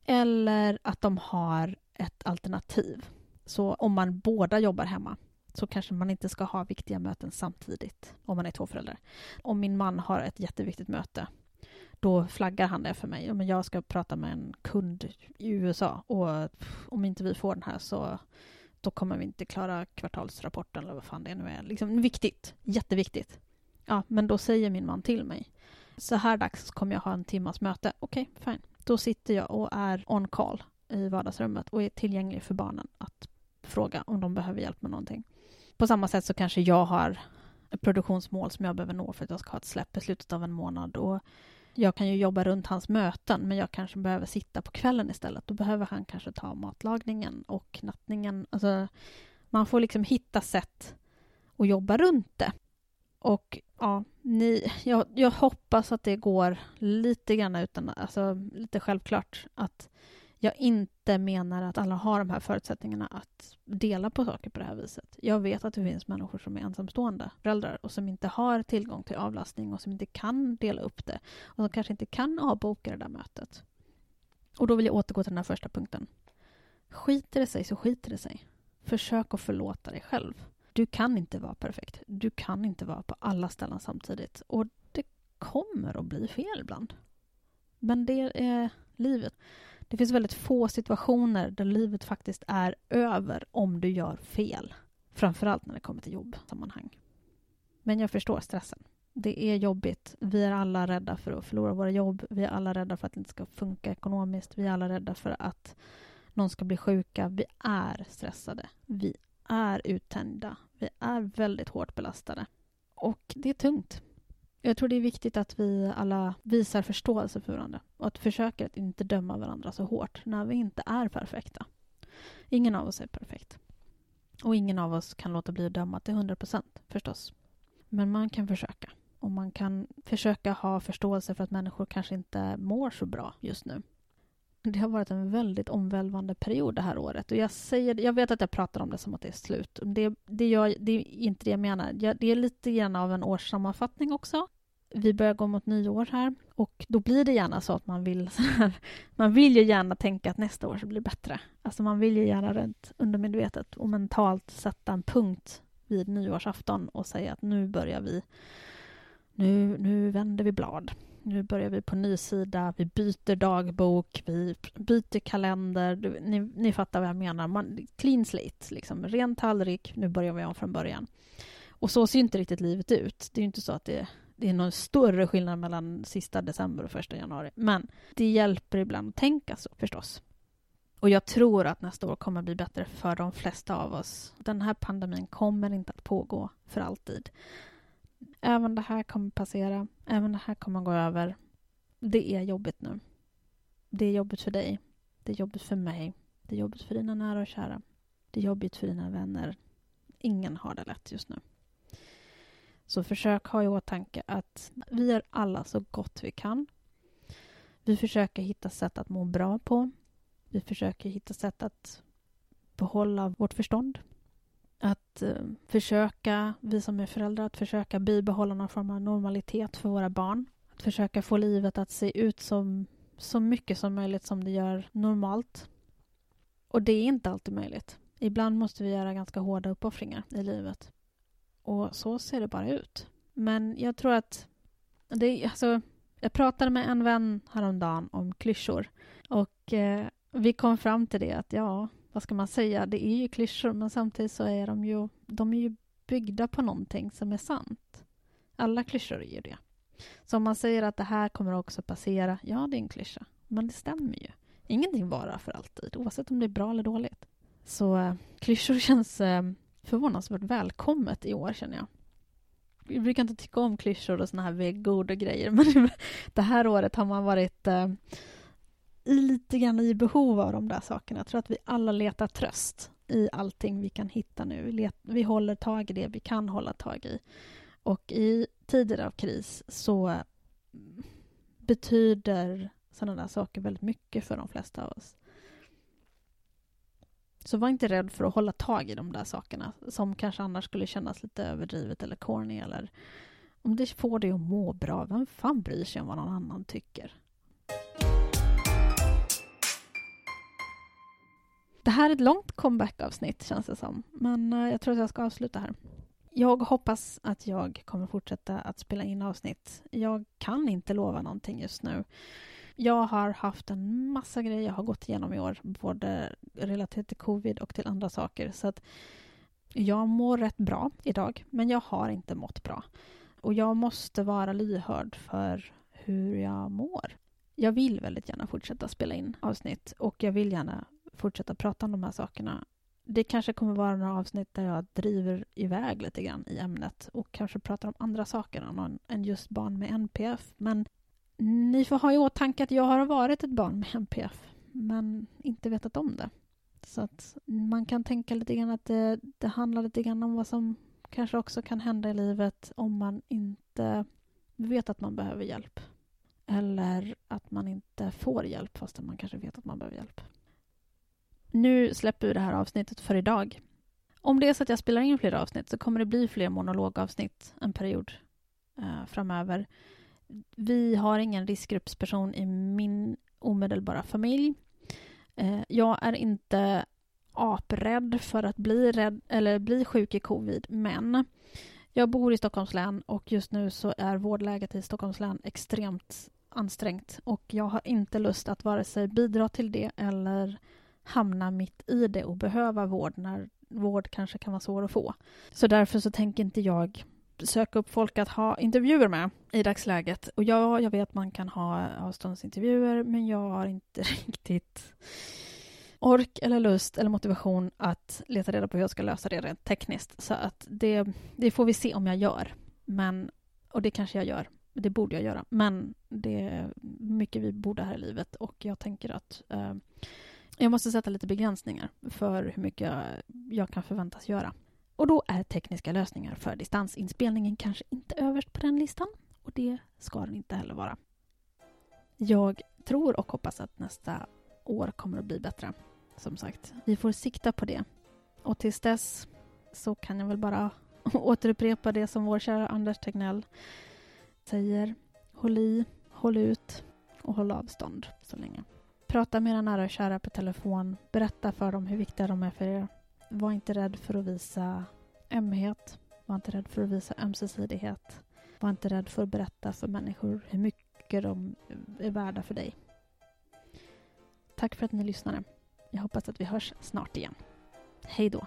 Eller att de har ett alternativ. Så om man båda jobbar hemma så kanske man inte ska ha viktiga möten samtidigt om man är två föräldrar. Om min man har ett jätteviktigt möte då flaggar han det för mig. Men jag ska prata med en kund i USA och om inte vi får den här så då kommer vi inte klara kvartalsrapporten eller vad fan det nu är. Liksom viktigt, jätteviktigt. Ja, men då säger min man till mig. Så här dags kommer jag ha en timmas möte. Okej, okay, fine. Då sitter jag och är on call i vardagsrummet och är tillgänglig för barnen att fråga om de behöver hjälp med någonting. På samma sätt så kanske jag har ett produktionsmål som jag behöver nå för att jag ska ha ett släpp i slutet av en månad och jag kan ju jobba runt hans möten, men jag kanske behöver sitta på kvällen istället. Då behöver han kanske ta matlagningen och nattningen. Alltså, man får liksom hitta sätt att jobba runt det. Och ja, ni, jag, jag hoppas att det går lite grann utan, alltså lite självklart att jag inte menar att alla har de här förutsättningarna att dela på saker på det här viset. Jag vet att det finns människor som är ensamstående föräldrar och som inte har tillgång till avlastning och som inte kan dela upp det och som kanske inte kan avboka det där mötet. Och då vill jag återgå till den här första punkten. Skiter det sig så skiter det sig. Försök att förlåta dig själv. Du kan inte vara perfekt. Du kan inte vara på alla ställen samtidigt. Och det kommer att bli fel ibland. Men det är livet. Det finns väldigt få situationer där livet faktiskt är över om du gör fel. Framförallt när det kommer till jobbsammanhang. Men jag förstår stressen. Det är jobbigt. Vi är alla rädda för att förlora våra jobb. Vi är alla rädda för att det inte ska funka ekonomiskt. Vi är alla rädda för att någon ska bli sjuka. Vi är stressade. Vi är uttänjda. Vi är väldigt hårt belastade. Och det är tungt. Jag tror det är viktigt att vi alla visar förståelse för varandra och att försöka att inte döma varandra så hårt när vi inte är perfekta. Ingen av oss är perfekt. Och ingen av oss kan låta bli att döma till 100 procent, förstås. Men man kan försöka. Och man kan försöka ha förståelse för att människor kanske inte mår så bra just nu. Det har varit en väldigt omvälvande period det här året. Och jag, säger, jag vet att jag pratar om det som att det är slut. Det, det, gör, det är inte det jag menar. Det är lite grann av en årssammanfattning också. Vi börjar gå mot nyår här och då blir det gärna så att man vill här, man vill ju gärna tänka att nästa år så blir bättre. Alltså man vill ju gärna rent undermedvetet och mentalt sätta en punkt vid nyårsafton och säga att nu börjar vi, nu, nu vänder vi blad nu börjar vi på ny sida, vi byter dagbok, vi byter kalender. Ni, ni fattar vad jag menar. Man, clean slate, liksom. ren tallrik, nu börjar vi om från början. Och så ser ju inte riktigt livet ut. Det är inte så att det, det är någon större skillnad mellan sista december och första januari. Men det hjälper ibland att tänka så, förstås. Och jag tror att nästa år kommer att bli bättre för de flesta av oss. Den här pandemin kommer inte att pågå för alltid. Även det här kommer passera. Även det här kommer gå över. Det är jobbigt nu. Det är jobbigt för dig. Det är jobbigt för mig. Det är jobbigt för dina nära och kära. Det är jobbigt för dina vänner. Ingen har det lätt just nu. Så försök ha i åtanke att vi är alla så gott vi kan. Vi försöker hitta sätt att må bra på. Vi försöker hitta sätt att behålla vårt förstånd att eh, försöka, vi som är föräldrar, att försöka bibehålla någon form av normalitet för våra barn. Att försöka få livet att se ut som så mycket som möjligt som det gör normalt. Och det är inte alltid möjligt. Ibland måste vi göra ganska hårda uppoffringar i livet. Och så ser det bara ut. Men jag tror att det, alltså, jag pratade med en vän häromdagen om klyschor och eh, vi kom fram till det att ja, vad ska man säga, det är ju klyschor men samtidigt så är de ju, de är ju byggda på någonting som är sant. Alla klyschor är ju det. Så om man säger att det här kommer också passera, ja det är en klyscha. Men det stämmer ju. Ingenting varar för alltid, oavsett om det är bra eller dåligt. Så eh, klyschor känns eh, förvånansvärt välkommet i år känner jag. vi brukar inte tycka om klyschor och såna här väggord och grejer, men det här året har man varit eh, lite grann i behov av de där sakerna. Jag tror att vi alla letar tröst i allting vi kan hitta nu. Vi, let, vi håller tag i det vi kan hålla tag i. Och i tider av kris så betyder sådana där saker väldigt mycket för de flesta av oss. Så var inte rädd för att hålla tag i de där sakerna som kanske annars skulle kännas lite överdrivet eller corny eller om det får dig att må bra, vem fan bryr sig om vad någon annan tycker? Det här är ett långt comeback-avsnitt känns det som, men eh, jag tror att jag ska avsluta här. Jag hoppas att jag kommer fortsätta att spela in avsnitt. Jag kan inte lova någonting just nu. Jag har haft en massa grejer jag har gått igenom i år, både relaterat till covid och till andra saker. Så att jag mår rätt bra idag, men jag har inte mått bra. Och jag måste vara lyhörd för hur jag mår. Jag vill väldigt gärna fortsätta spela in avsnitt och jag vill gärna fortsätta prata om de här sakerna. Det kanske kommer vara några avsnitt där jag driver iväg lite grann i ämnet och kanske pratar om andra saker än just barn med NPF. Men ni får ha i åtanke att jag har varit ett barn med NPF, men inte vetat om det. Så att man kan tänka lite grann att det, det handlar lite grann om vad som kanske också kan hända i livet om man inte vet att man behöver hjälp. Eller att man inte får hjälp fastän man kanske vet att man behöver hjälp. Nu släpper vi det här avsnittet för idag. Om det är så att jag spelar in fler avsnitt så kommer det bli fler monologavsnitt en period eh, framöver. Vi har ingen riskgruppsperson i min omedelbara familj. Eh, jag är inte aprädd för att bli, rädd, eller bli sjuk i covid, men jag bor i Stockholms län och just nu så är vårdläget i Stockholms län extremt ansträngt och jag har inte lust att vare sig bidra till det eller hamna mitt i det och behöva vård när vård kanske kan vara svår att få. Så därför så tänker inte jag söka upp folk att ha intervjuer med i dagsläget. Och ja, jag vet att man kan ha avståndsintervjuer, men jag har inte riktigt ork eller lust eller motivation att leta reda på hur jag ska lösa det rent tekniskt. Så att det, det får vi se om jag gör. Men, och det kanske jag gör. Det borde jag göra. Men det är mycket vi borde här i livet och jag tänker att eh, jag måste sätta lite begränsningar för hur mycket jag, jag kan förväntas göra. Och då är tekniska lösningar för distansinspelningen kanske inte överst på den listan och det ska den inte heller vara. Jag tror och hoppas att nästa år kommer att bli bättre. Som sagt, vi får sikta på det. Och tills dess så kan jag väl bara återupprepa det som vår kära Anders Tegnell säger. Håll i, håll ut och håll avstånd så länge. Prata med era nära och kära på telefon. Berätta för dem hur viktiga de är för er. Var inte rädd för att visa ömhet. Var inte rädd för att visa ömsesidighet. Var inte rädd för att berätta för människor hur mycket de är värda för dig. Tack för att ni lyssnade. Jag hoppas att vi hörs snart igen. Hej då!